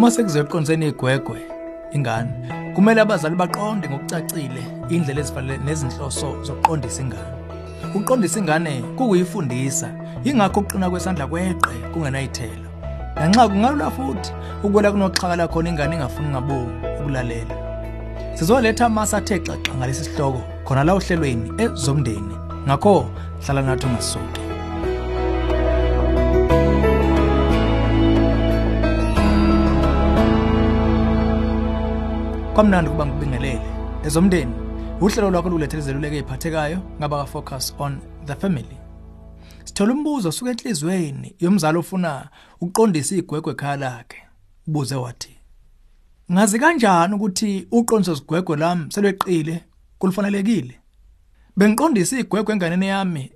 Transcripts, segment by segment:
uma sekuzoqondiseni igwegwe ingane kumele abazali baqonde ngokucacile indlela ezifanele nezinhloso zokuqondisa ingane. Ukuqondisa ingane kukuyifundisa ingakho ukuqina kwesandla kweqe kungenayithelo. Nanxa kungalula futhi ukwela kunoxhakala khona ingane ingafuni ngabomu ukulalela. Sizoletha amasa athe xaxa ngalesi sihloko khona la ohlelweni ezomndeni. Ngakho hlala nathi ungasuki kwamnandi kuba ngibingelele ezomndeni uhlelo lwakho lukulethela izeluleko eziphathekayo ngaba ka focus on the family. Sithola umbuzo osuka enhlizweni yomzali ofuna ukuqondisa igwegwe ekhaya lakhe. Ubuze wathi ngazi kanjani ukuthi uqondiso sigwegwe lami selweqile kulifanelekile? Bengiqondisa igwegwe enganeni yami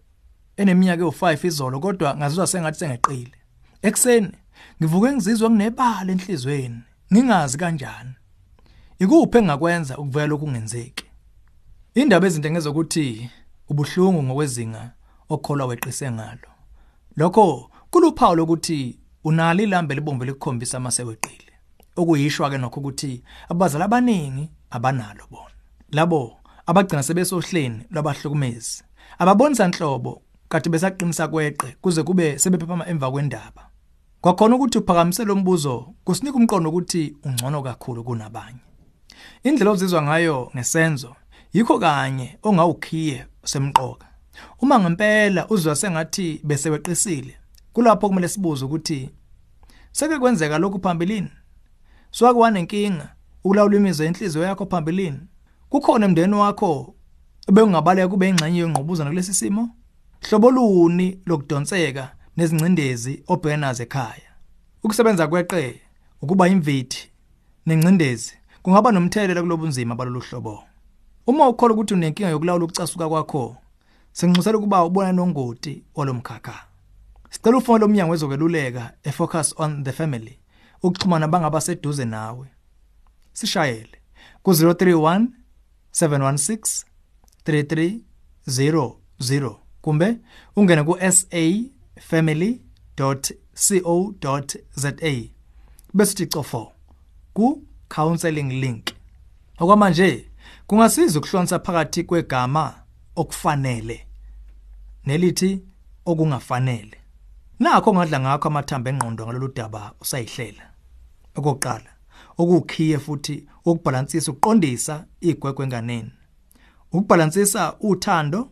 eneminyaka ewu5 izolo kodwa ngazizwa sengathi sengeqile. Ekseni ngivuke ngizizwa nginebala enhlizweni. Ngingazi kanjani? Ikuphi engakwenza ukuvela lokhu kungenzeki indaba ezinto ngezokuthi ubuhlungu ngokwezinga okholwa weqise ngalo. Lokho kuluphawu lokuthi unalo ilambe libomvu likukhombisa amaseweqile okuyishwa ke nokho ukuthi abazali abaningi abanalo bona. Labo abagcina sebesohleni lwabahlukumezi ababonisa inhlobo kade besaqinisa kweqe kuze kube sebephaphama emva kwendaba. Kwakhona ukuthi uphakamise lo mbuzo kusinika umqondo ukuthi ungcono kakhulu kunabanye. Indlela ozizwa ngayo ngesenzo yikho kanye ongawukhiye semqoka uma ngempela uzwa sengathi bese weqisile kulapho kumele sibuze ukuthi seke kwenzeka lokhu phambilini? Swakwana inkinga ukulawula imizwa enhliziyo yakho phambilini? Kukhona emndeni wakho ebengabaleka kube ingxenye yongqubuzana kulesi simo? Hlobo luni lokudonseka nezingcindezi obhekana nazo ekhaya? Ukusebenza kweqe ukuba imvithi nengcindezi kungaba nomthelela kulobunzima balolu hlobo. Uma ukholwa ukuthi unenkinga yokulawula ukucasuka kwakho sengincusela ukuba ubona nongoti olomkhakha sicela ufonele lomnyango wezokweluleka efocus on the family ukuxhumana bangaba seduze nawe. Sishayele ku031 716 3300 kumbe ungene ku safamily.co.za bese ticofo ku counseling link. Okwamanje kungasiza ukuhlonisa phakathi kwegama okufanele nelithi okungafanele. Nakho ngadla ngakho amathambo engqondo ngalolu daba usayihlela. Okokuqala okukhiye futhi ukubalansisa ukuqondisa igwegwe enganeni. Ukubalansisa uthando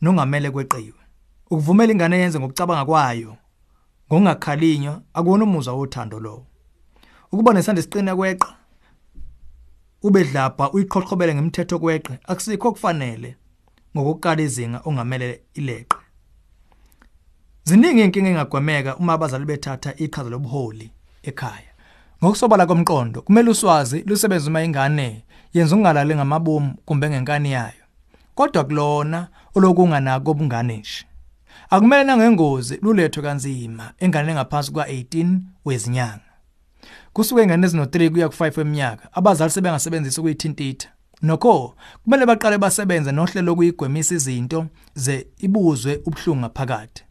nongamele kweqiwe. Ukuvumela ingane yenze ngokucabanga kwayo ngokungakhalinywa akuwona umuzwa wothando lowo. Ukuba nesandla siqine kweqa ubedlapha uyiqhoqhobele ngemithetho kweqe akusikho kufanele ngokukala izinga ongamele ileqe. Ziningi inkinga engagwemeka uma abazali bethatha iqhaza lobuholi ekhaya. Ngokusobala komqondo kumele uswazi lusebenza uma ingane yenza ungalali ngamabomu kumbe ngenkani yayo. Kodwa kulona olokunganako obungane nje. Akumele nangengozi lulethwe kanzima engane engaphansi kwa18 wezinyanga. Kusuke ingane ezino3 kuya ku5 eminyaka abazali sebengasebenzisa ukuyithintitha. Nokho kumele baqale basebenze nohlelo lokuyigwemisa izinto ze ibuzwe ubhlungu ngaphakathi.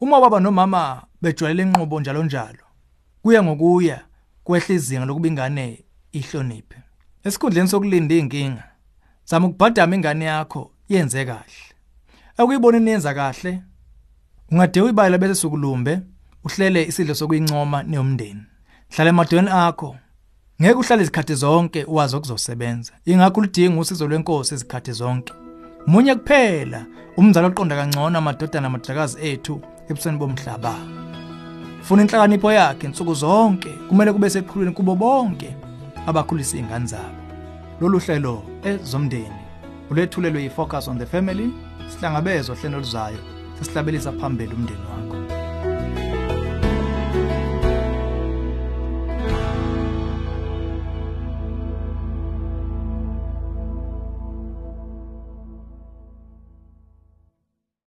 Uma baba nomama bejwayele inqubo njalo njalo kuya ngokuya kwehla izinga lokuba ingane ihloniphe. Esikhundleni sokulinda inkinga zama ukubhadama ingane yakho yenze kahle. Akuyibona yenza kahle ungade uyibala bese sukulumbe uhlele isidlo sokuyincoma neyomndeni hlala emadweni akho. Ngeke uhlale izikhathi zonke wazi ukuzosebenza ingakho ulidinga usizo lwenkosi izikhathi zonke. Munye kuphela umzali oqonda kangcono amadodana amadodakazi ethu ebusweni bomhlaba. Funa inhlakanipho yakhe insuku zonke kumele kube seqhulwini kubo bonke abakhulisa izingane zabo. Lolu hlelo ezomndeni ulethulelwe yifocus on the family sihlangabezwa hlelo luzayo sesihlabelisa phambili umndeni wakho.